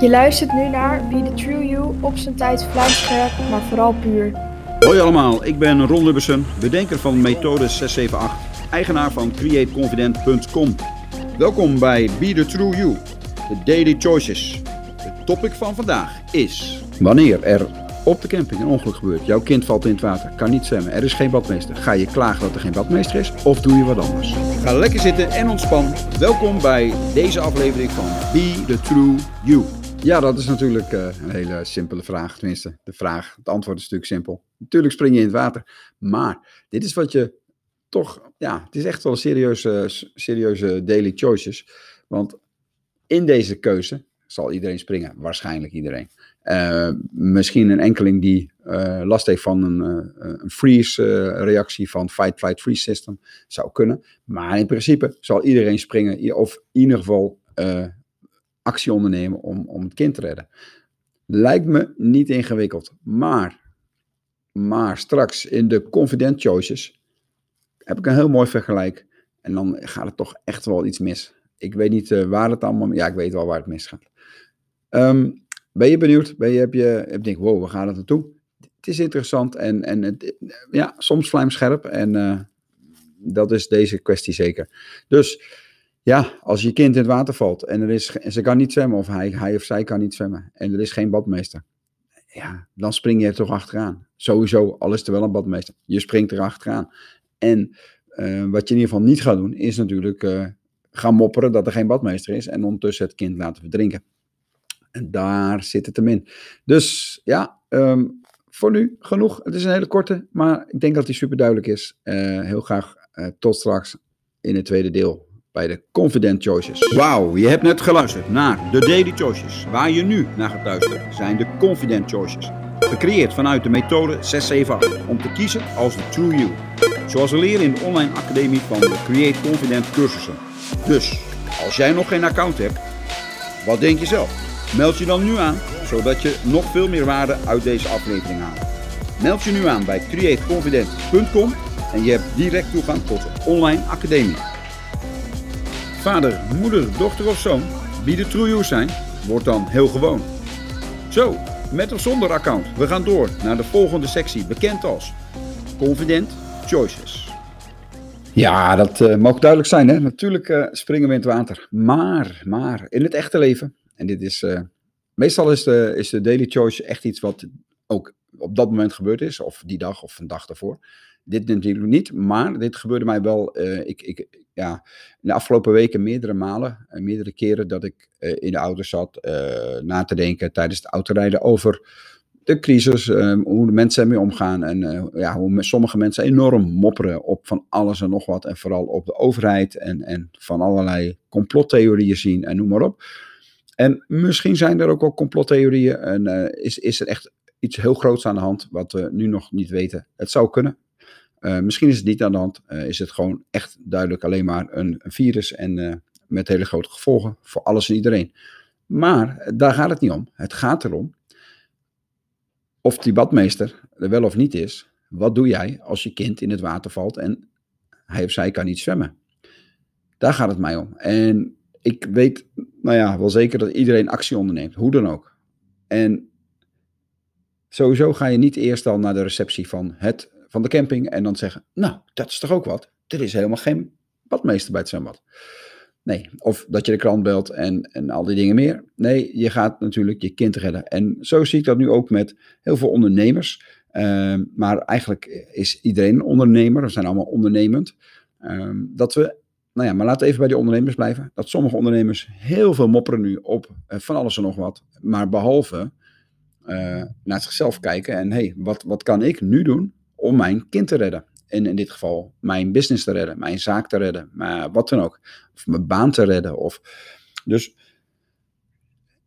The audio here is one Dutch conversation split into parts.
Je luistert nu naar Be The True You op zijn tijd vlijmscherp, maar vooral puur. Hoi allemaal, ik ben Ron Lubbersen, bedenker van methode 678, eigenaar van createconfident.com. Welkom bij Be The True You, de Daily Choices. Het topic van vandaag is... Wanneer er op de camping een ongeluk gebeurt, jouw kind valt in het water, kan niet zwemmen, er is geen badmeester. Ga je klagen dat er geen badmeester is of doe je wat anders? Ga lekker zitten en ontspan. Welkom bij deze aflevering van Be The True You. Ja, dat is natuurlijk eh, een hele simpele vraag. Tenminste, de vraag, het antwoord is natuurlijk simpel. Natuurlijk spring je in het water. Maar dit is wat je toch, ja, het is echt wel een serieuze, serieuze daily choices. Want in deze keuze zal iedereen springen, waarschijnlijk iedereen. Uh, misschien een enkeling die uh, last heeft van een, uh, een freeze-reactie van fight-flight-freeze system, zou kunnen. Maar in principe zal iedereen springen, of in ieder geval actie ondernemen om, om het kind te redden. Lijkt me niet ingewikkeld, maar, maar straks in de confident choices heb ik een heel mooi vergelijk. En dan gaat het toch echt wel iets mis. Ik weet niet waar het allemaal, ja, ik weet wel waar het misgaat. Um, ben je benieuwd? Ben je, heb je, heb je wow, waar gaat het naartoe? Het is interessant en, en ja, soms vlijmscherp. En uh, dat is deze kwestie zeker. Dus ja, als je kind in het water valt en, er is, en ze kan niet zwemmen, of hij, hij of zij kan niet zwemmen, en er is geen badmeester. Ja, dan spring je er toch achteraan. Sowieso, al is er wel een badmeester. Je springt er achteraan. En uh, wat je in ieder geval niet gaat doen, is natuurlijk uh, gaan mopperen dat er geen badmeester is en ondertussen het kind laten verdrinken. En daar zit het hem in. Dus ja, um, voor nu genoeg. Het is een hele korte, maar ik denk dat die super duidelijk is. Uh, heel graag tot straks in het tweede deel bij de Confident Choices. Wauw, je hebt net geluisterd naar de Daily Choices. Waar je nu naar gaat luisteren zijn de Confident Choices. Gecreëerd vanuit de methode 678 om te kiezen als de True You. Zoals we leren in de online academie van de Create Confident cursussen. Dus, als jij nog geen account hebt, wat denk je zelf? Meld je dan nu aan, zodat je nog veel meer waarde uit deze aflevering haalt. Meld je nu aan bij createconfident.com en je hebt direct toegang tot de online academie. Vader, moeder, dochter of zoon, wie de true zijn, wordt dan heel gewoon. Zo, met of zonder account, we gaan door naar de volgende sectie, bekend als Confident Choices. Ja, dat uh, mag duidelijk zijn. Hè? Natuurlijk uh, springen we in het water. Maar, maar, in het echte leven en dit is, uh, meestal is de, is de daily choice echt iets wat ook op dat moment gebeurd is, of die dag of een dag daarvoor. Dit natuurlijk niet, maar dit gebeurde mij wel. Ik, ik, ja, in de afgelopen weken meerdere malen, uh, meerdere keren dat ik in de auto zat na te denken tijdens het autorijden over de crisis, hoe de mensen ermee omgaan en ja, hoe sommige mensen enorm mopperen op van alles en nog wat en vooral op de overheid en, en van allerlei complottheorieën zien en noem maar op. En misschien zijn er ook al complottheorieën en is, is er echt iets heel groots aan de hand wat we nu nog niet weten. Het zou kunnen. Uh, misschien is het niet aan de hand. Uh, is het gewoon echt duidelijk alleen maar een, virus en met hele grote gevolgen voor alles en iedereen. Maar daar gaat het niet om. Het gaat erom of die badmeester er wel of niet is. Wat doe jij als je kind in het water valt en hij of zij kan niet zwemmen? Daar gaat het mij om. En ik weet, nou ja, wel zeker dat iedereen actie onderneemt, hoe dan ook. En sowieso ga je niet eerst al naar de receptie van, het, van de camping en dan zeggen, nou, dat is toch ook wat? Er is helemaal geen badmeester bij het zwembad. Nee, of dat je de krant belt en, en al die dingen meer. Nee, je gaat natuurlijk je kind redden. En zo zie ik dat nu ook met heel veel ondernemers. Uh, maar eigenlijk is iedereen een ondernemer, we zijn allemaal ondernemend. Uh, dat we nou ja, maar laten we even bij die ondernemers blijven. Dat sommige ondernemers heel veel mopperen nu op uh, van alles en nog wat. Maar behalve uh, naar zichzelf kijken en hey, wat, wat kan ik nu doen om mijn kind te redden? En in dit geval mijn business te redden, mijn zaak te redden, maar wat dan ook. Of mijn baan te redden. Of... Dus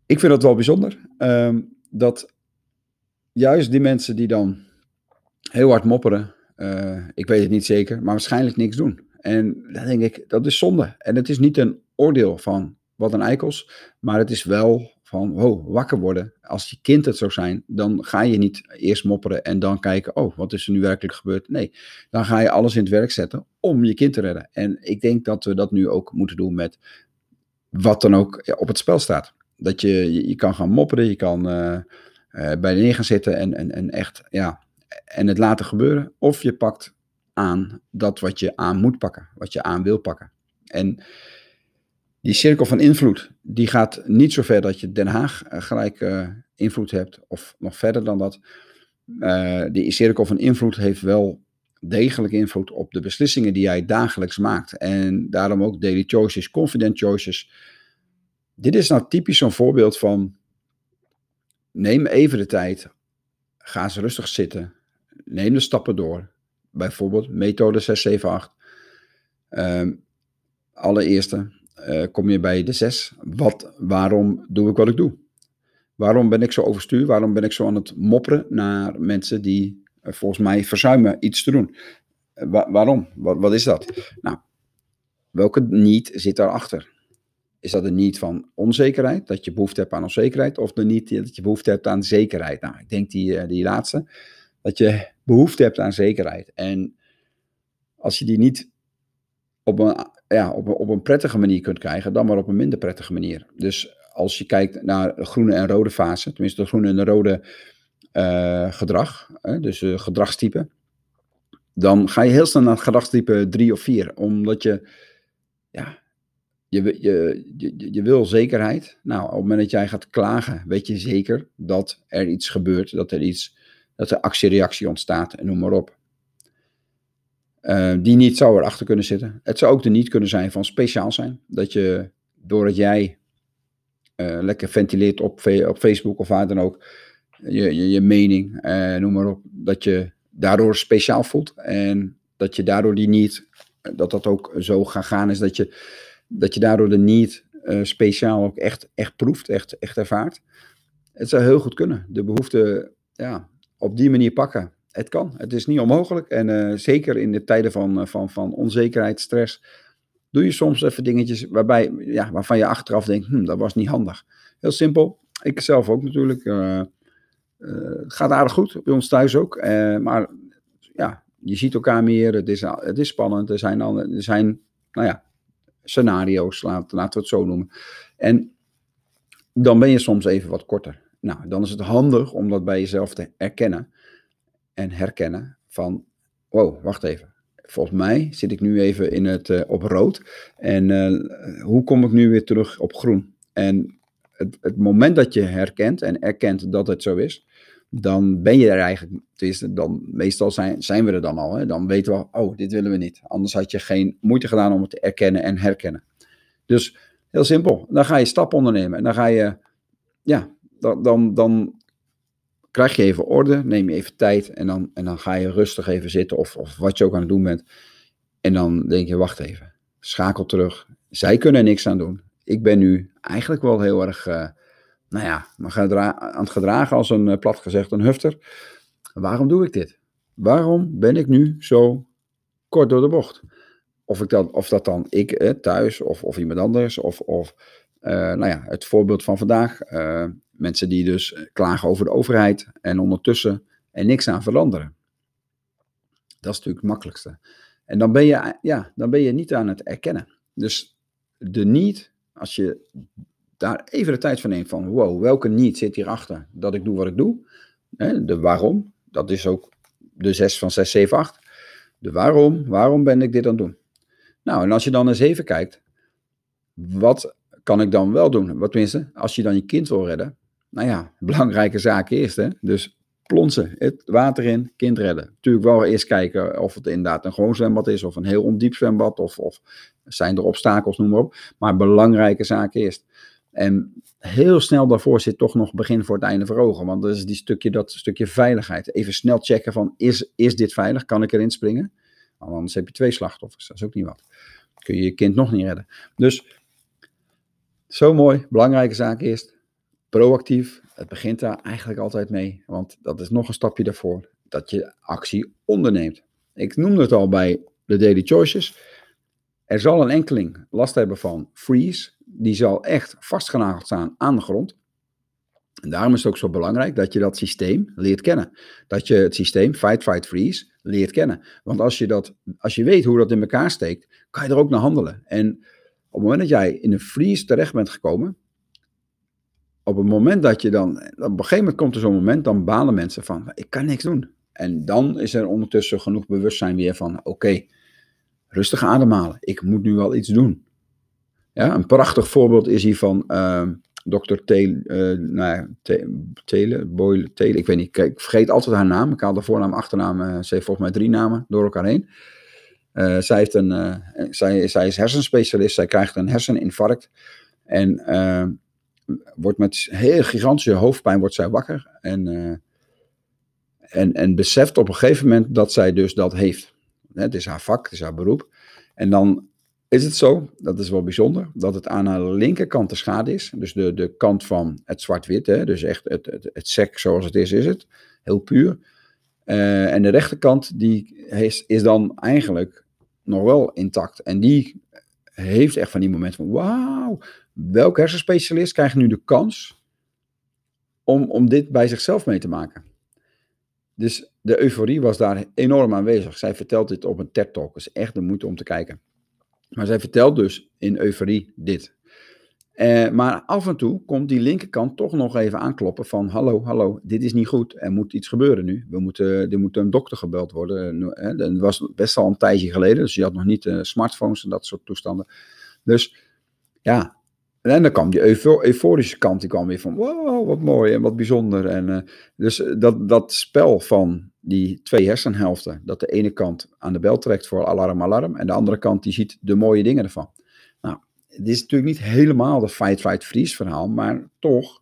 ik vind het wel bijzonder uh, dat juist die mensen die dan heel hard mopperen, uh, ik weet het niet zeker, maar waarschijnlijk niks doen. En dan denk ik, dat is zonde. En het is niet een oordeel van wat een eikels, maar het is wel van, wow, wakker worden. Als je kind het zou zijn, dan ga je niet eerst mopperen en dan kijken, oh, wat is er nu werkelijk gebeurd? Nee, dan ga je alles in het werk zetten om je kind te redden. En ik denk dat we dat nu ook moeten doen met wat dan ook op het spel staat. Dat je, je, je kan gaan mopperen, je kan uh, uh, bij neer gaan zitten en, en, en echt, ja, en het laten gebeuren. Of je pakt aan dat wat je aan moet pakken, wat je aan wil pakken. En die cirkel van invloed, die gaat niet zo ver dat je Den Haag uh, gelijk uh, invloed hebt, of nog verder dan dat. Uh, die cirkel van invloed heeft wel degelijk invloed op de beslissingen die jij dagelijks maakt. En daarom ook daily choices, confident choices. Dit is nou typisch zo'n voorbeeld van, neem even de tijd, ga eens rustig zitten, neem de stappen door. Bijvoorbeeld methode 678. Um, allereerste, uh, kom je bij de 6. Wat, waarom doe ik wat ik doe? Waarom ben ik zo overstuur? Waarom ben ik zo aan het mopperen naar mensen die uh, volgens mij verzuimen iets te doen? Wa waarom? Wat, wat is dat? Nou, welke niet zit daarachter? Is dat een niet van onzekerheid, dat je behoefte hebt aan onzekerheid, of de niet dat je behoefte hebt aan zekerheid? Nou, ik denk die, die laatste, dat je behoefte hebt aan zekerheid. En als je die niet op een, ja, op, een, op een prettige manier kunt krijgen, dan maar op een minder prettige manier. Dus als je kijkt naar groene en rode fase, tenminste de groene en de rode uh, gedrag, hè, dus uh, gedragstype, dan ga je heel snel naar gedragstype 3 of 4, omdat je, ja, je, je, je, je wil zekerheid. Nou, op het moment dat jij gaat klagen, weet je zeker dat er iets gebeurt, dat er iets, dat er actie-reactie ontstaat en noem maar op. Uh, die niet zou erachter kunnen zitten. Het zou ook de niet kunnen zijn van speciaal zijn. Dat je, doordat jij uh, lekker ventileert op, op Facebook of waar dan ook, je, je, mening, uh, noem maar op, dat je daardoor speciaal voelt. En dat je daardoor die niet, dat dat ook zo gegaan is, dat je, dat je daardoor de niet speciaal ook echt, echt proeft, echt, echt ervaart. Het zou heel goed kunnen. De behoefte ja, op die manier pakken het kan. Het is niet onmogelijk. En uh, zeker in de tijden van, van, van onzekerheid, stress, doe je soms even dingetjes waarbij, ja, waarvan je achteraf denkt, hm, dat was niet handig. Heel simpel. Ik zelf ook natuurlijk. Uh, gaat aardig goed, bij ons thuis ook. maar ja, je ziet elkaar meer. Het is, het is spannend. Er zijn, er zijn nou ja, scenario's, laten we het zo noemen. En dan ben je soms even wat korter. Nou, dan is het handig om dat bij jezelf te erkennen en herkennen van, wow, wacht even. Volgens mij zit ik nu even in het, uh, op rood. En uh, hoe kom ik nu weer terug op groen? En het, het, moment dat je herkent en erkent dat het zo is, dan ben je er eigenlijk, dan, meestal zijn, zijn we er dan al. Hè? Dan weten we, oh, dit willen we niet. Anders had je geen moeite gedaan om het te erkennen en herkennen. Dus heel simpel, dan ga je stappen ondernemen. En dan ga je, ja, dan, dan, dan krijg je even orde, neem je even tijd en dan, en dan ga je rustig even zitten of, of wat je ook aan het doen bent. En dan denk je, wacht even, schakel terug. Zij kunnen niks aan doen. Ik ben nu eigenlijk wel heel erg, uh, nou ja, aan het gedragen als een, uh, plat gezegd, een hufter. Waarom doe ik dit? Waarom ben ik nu zo kort door de bocht? Of, ik dat, of dat dan ik eh, thuis of, of iemand anders of, of nou ja, het voorbeeld van vandaag. Uh, mensen die dus klagen over de overheid en ondertussen er niks aan veranderen. Dat is natuurlijk het makkelijkste. En dan ben je, ja, dan ben je niet aan het erkennen. Dus de niet, als je daar even de tijd van neemt van, wow, welke niet zit hierachter dat ik doe wat ik doe? De waarom, dat is ook de 6 van 6, 7, 8. De waarom, waarom ben ik dit aan het doen? Nou, en als je dan eens even kijkt, wat kan ik dan wel doen? Wat tenminste, als je dan je kind wil redden, nou ja, belangrijke zaak eerst. Hè? Dus plonsen, het water in, kind redden. Natuurlijk wel eerst kijken of het inderdaad een gewoon zwembad is of een heel ondiep zwembad of, of zijn er obstakels, noem maar op. Maar belangrijke zaak eerst. En heel snel daarvoor zit toch nog begin voor het einde voor ogen. Want dat is die stukje, dat stukje veiligheid. Even snel checken van, is, is dit veilig? Kan ik erin springen? Anders heb je twee slachtoffers, dat is ook niet wat. Kun je je kind nog niet redden. Dus, zo mooi, belangrijke zaak eerst proactief. Het begint daar eigenlijk altijd mee, want dat is nog een stapje daarvoor, dat je actie onderneemt. Ik noemde het al bij de Daily Choices. Er zal een enkeling last hebben van freeze. Die zal echt vastgenageld staan aan de grond. En daarom is het ook zo belangrijk dat je dat systeem leert kennen. Dat je het systeem fight, fight, freeze leert kennen. Want als je, dat, als je weet hoe dat in elkaar steekt, kan je er ook naar handelen. En op het moment dat jij in een freeze terecht bent gekomen, op het moment dat je dan, op een gegeven moment komt er zo'n moment, dan balen mensen van, ik kan niks doen. En dan is er ondertussen genoeg bewustzijn weer van, oké, rustig ademhalen, ik moet nu wel iets doen. Ja, een prachtig voorbeeld is hier van uh, dokter Tele, uh, nou, Tele, Boyle, ik weet niet, ik vergeet altijd haar naam, ik haal de voornaam, achternaam, uh, ze heeft volgens mij drie namen door elkaar heen. Uh, zij, heeft een, uh, zij, zij is hersenspecialist, zij krijgt een herseninfarct en uh, wordt met heel gigantische hoofdpijn wordt zij wakker en, en, en beseft op een gegeven moment dat zij dus dat heeft. Het is haar vak, het is haar beroep. En dan is het zo, dat is wel bijzonder, dat het aan haar linkerkant de schade is. Dus de, de kant van het zwart-wit, dus echt het, het, het sec zoals het is, is het. Heel puur. En de rechterkant die is, is dan eigenlijk nog wel intact. En die heeft echt van die momenten van, wauw, welke hersenspecialist krijgt nu de kans om, om dit bij zichzelf mee te maken? Dus de euforie was daar enorm aanwezig. Zij vertelt dit op een TED-talk. Is echt de moeite om te kijken. Maar zij vertelt dus in euforie dit. Uh, maar af en toe komt die linkerkant toch nog even aankloppen van hallo, hallo, dit is niet goed, er moet iets gebeuren nu. We moeten, er moet een dokter gebeld worden. Uh, dat was best al een tijdje geleden, dus je had nog niet smartphones en dat soort toestanden. Dus ja, en dan kwam die euforische kant, die kwam weer van wow, wat mooi en wat bijzonder. En, dus dat, dat spel van die twee hersenhelften, dat de ene kant aan de bel trekt voor alarm, alarm, en de andere kant die ziet de mooie dingen ervan. Dit is natuurlijk niet helemaal de fight, fight, freeze verhaal, maar toch,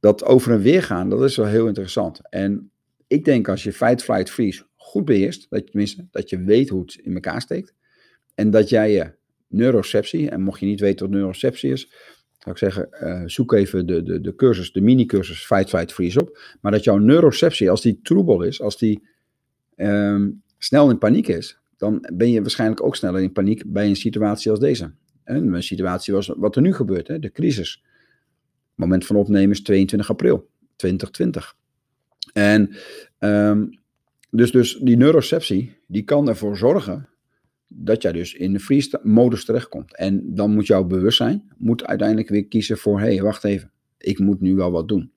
dat over en weer gaan, dat is wel heel interessant. En ik denk als je fight, flight, freeze goed beheerst, dat je, tenminste, dat je weet hoe het in elkaar steekt, en dat jij je neuroceptie, en mocht je niet weten wat neuroceptie is, zou ik zeggen, uh, zoek even de, de, de cursus, de mini-cursus Fight, Fight, Freeze op. Maar dat jouw neuroceptie, als die troebel is, als die um, snel in paniek is, dan ben je waarschijnlijk ook sneller in paniek bij een situatie als deze. En mijn situatie was wat er nu gebeurt, hè, de crisis. Moment van opnemen is 22 april 2020. En um, dus, dus die neuroceptie, die kan ervoor zorgen dat jij dus in de freeze-modus terechtkomt. En dan moet jouw bewustzijn moet uiteindelijk weer kiezen voor, hé, hey, wacht even, ik moet nu wel wat doen.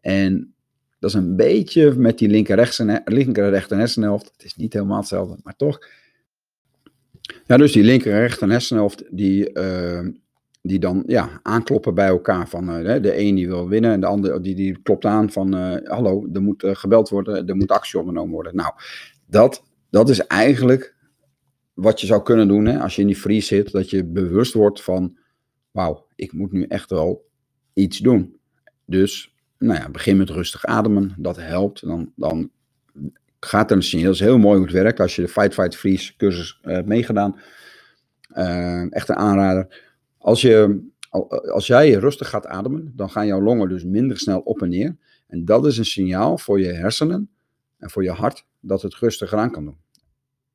En dat is een beetje met die linker, linker hersenhelft. Het is niet helemaal hetzelfde, maar toch. Ja, dus die linker rechter hersenhelft, die, uh, die dan ja, aankloppen bij elkaar. Van, uh, de een die wil winnen en de ander die, die klopt aan van, uh, hallo, er moet gebeld worden, er moet actie ondernomen worden. Nou, dat, dat is eigenlijk wat je zou kunnen doen hè, als je in die freeze zit, dat je bewust wordt van, wauw, ik moet nu echt wel iets doen. Dus, nou ja, begin met rustig ademen, dat helpt. Dan, dan gaat een signaal. Dat is heel mooi hoe het werkt. Als je de Fight, Fight, Freeze cursus uh, hebt meegedaan, uh, echt een aanrader. Als, je, als jij rustig gaat ademen, dan gaan jouw longen dus minder snel op en neer. En dat is een signaal voor je hersenen en voor je hart dat het rustiger aan kan doen.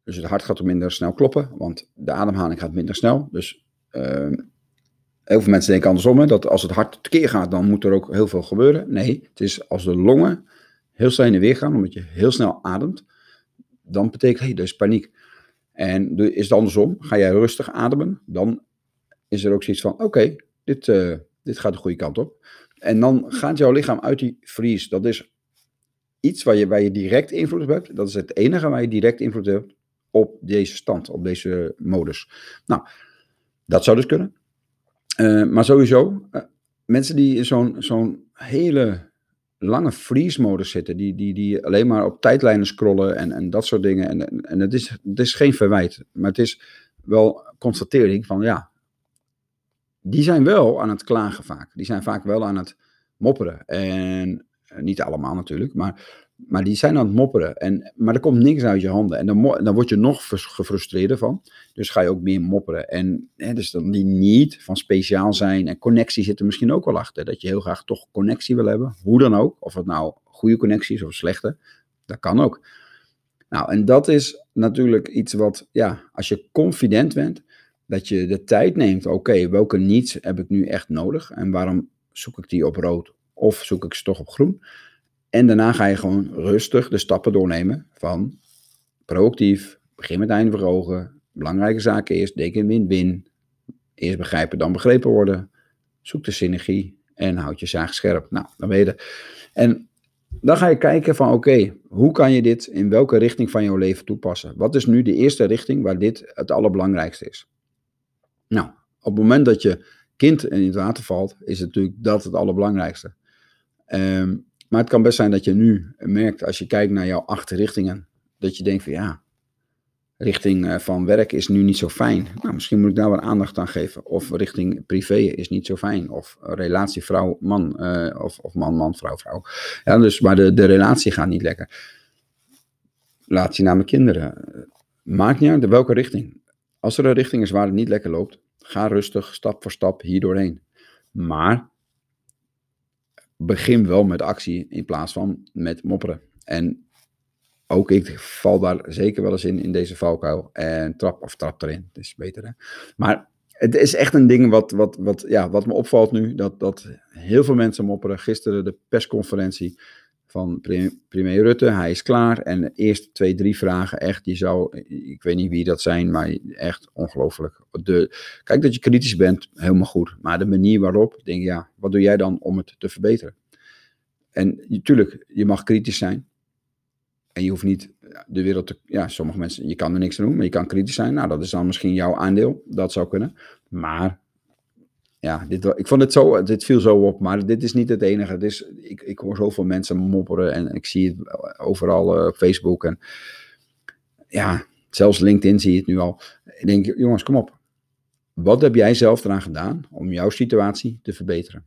Dus het hart gaat minder snel kloppen, want de ademhaling gaat minder snel. Dus uh, heel veel mensen denken andersom, hè, dat als het hart tekeer gaat, dan moet er ook heel veel gebeuren. Nee, het is als de longen heel snel in de weer gaan, omdat je heel snel ademt, dan betekent, hey, er is paniek. En is het andersom, ga jij rustig ademen, dan is er ook zoiets van, oké, dit, uh, dit gaat de goede kant op. En dan gaat jouw lichaam uit die vries. Dat is iets waar je, waar je direct invloed op hebt. Dat is het enige waar je direct invloed hebt op deze stand, op deze modus. Nou, dat zou dus kunnen. Uh, maar sowieso, uh, mensen die in zo'n zo'n hele lange freeze-modus zitten, die, die, die alleen maar op tijdlijnen scrollen en, en dat soort dingen. En, en het, is, het is geen verwijt, maar het is wel constatering van ja, die zijn wel aan het klagen vaak. Die zijn vaak wel aan het mopperen. En uh, niet allemaal natuurlijk, maar maar die zijn aan het mopperen. En, maar er komt niks uit je handen. En dan, dan word je nog gefrustreerder van. Dus ga je ook meer mopperen. En hè, dus dan die niet van speciaal zijn. En connectie zit er misschien ook wel achter. Dat je heel graag toch connectie wil hebben. Hoe dan ook. Of het nou goede connectie is of slechte. Dat kan ook. Nou, en dat is natuurlijk iets wat, ja, als je confident bent, dat je de tijd neemt. Oké, welke niets heb ik nu echt nodig? En waarom zoek ik die op rood? Of zoek ik ze toch op groen? En daarna ga je gewoon rustig de stappen doornemen van proactief, begin met einde voor belangrijke zaken eerst, deken win-win, eerst begrijpen, dan begrepen worden, zoek de synergie En houd je zaag scherp. Nou, dan weet je. En dan ga je kijken van oké, hoe kan je dit in welke richting van jouw leven toepassen? Wat is nu de eerste richting waar dit het allerbelangrijkste is? Nou, op het moment dat je kind in het water valt, is het natuurlijk dat het allerbelangrijkste. Ehm, maar het kan best zijn dat je nu merkt, als je kijkt naar jouw acht richtingen, dat je denkt van ja, richting eh, van werk is nu niet zo fijn. Nou, misschien moet ik daar wat aandacht aan geven. Of richting privé is niet zo fijn. Of relatie vrouw-man. eh, of, of man-man, vrouw-vrouw. Ja, dus, maar de, de relatie gaat niet lekker. Relatie naar mijn kinderen. Maakt niet uit welke richting. Als er een richting is waar het niet lekker loopt, ga rustig, stap voor stap hier doorheen. Maar begin wel met actie in plaats van met mopperen. En ook ik val daar zeker wel eens in, in deze valkuil. En trap, of trap erin, het is beter hè. Maar het is echt een ding wat, wat, wat, ja, wat me opvalt nu. Dat, dat heel veel mensen mopperen. Gisteren de persconferentie van pre- premier Rutte. Hij is klaar. En de eerste twee, drie vragen echt. Die zou, ik weet niet wie dat zijn, maar echt ongelooflijk. De, kijk dat je kritisch bent, helemaal goed. Maar de manier waarop, denk ja, wat doe jij dan om het te verbeteren? En natuurlijk, je mag kritisch zijn. En je hoeft niet de wereld te. Ja, sommige mensen, je kan er niks aan doen, maar je kan kritisch zijn. Nou, dat is dan misschien jouw aandeel. Dat zou kunnen. Maar. Ja, dit, ik vond het zo. Dit viel zo op. Maar dit is niet het enige. Het is, ik, ik hoor zoveel mensen mopperen. En ik zie het overal eh, op Facebook. En ja, zelfs LinkedIn zie je het nu al. Ik denk, jongens, kom op. Wat heb jij zelf eraan gedaan om jouw situatie te verbeteren?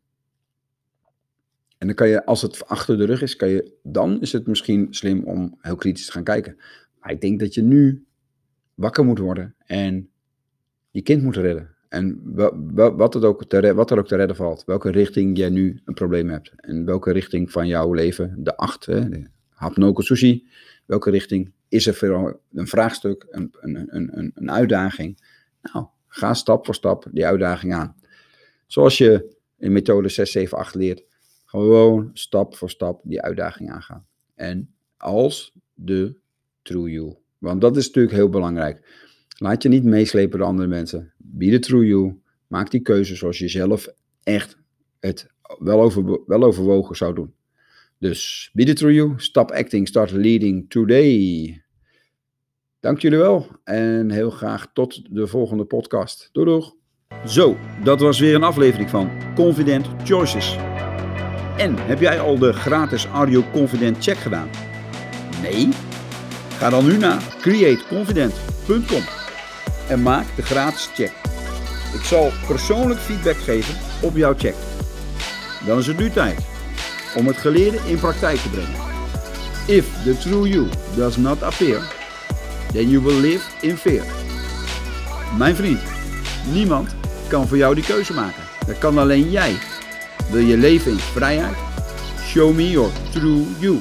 En dan kan je, als het achter de rug is, kan je, dan is het misschien slim om heel kritisch te gaan kijken. Maar ik denk dat je nu wakker moet worden en je kind moet redden. En wa- wa- wat, het ook te wat er ook te redden valt. Welke richting jij nu een probleem hebt. En welke richting van jouw leven, de acht, hè, de Hapnoku Sushi. Welke richting is er voor een vraagstuk, een, een, een, een uitdaging. Nou, ga stap voor stap die uitdaging aan. Zoals je in methode 6, 7, 8 leert. Gewoon stap voor stap die uitdaging aangaan. En als de true you. Want dat is natuurlijk heel belangrijk. Laat je niet meeslepen door andere mensen. Be the true you. Maak die keuze zoals je zelf echt het wel, over, wel overwogen zou doen. Dus be the true you. Stop acting, start leading today. Dank jullie wel en heel graag tot de volgende podcast. Doei doeg. Zo, dat was weer een aflevering van Confident Choices. En heb jij al de gratis Audio Confident check gedaan? Nee? Ga dan nu naar createconfident.com en maak de gratis check. Ik zal persoonlijk feedback geven op jouw check. Dan is het nu tijd om het geleerde in praktijk te brengen. If the true you does not appear, then you will live in fear. Mijn vriend, niemand kan voor jou die keuze maken. Dat kan alleen jij. Wil je leven in vrijheid? Show me your true you.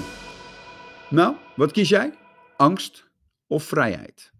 Nou, wat kies jij? Angst of vrijheid?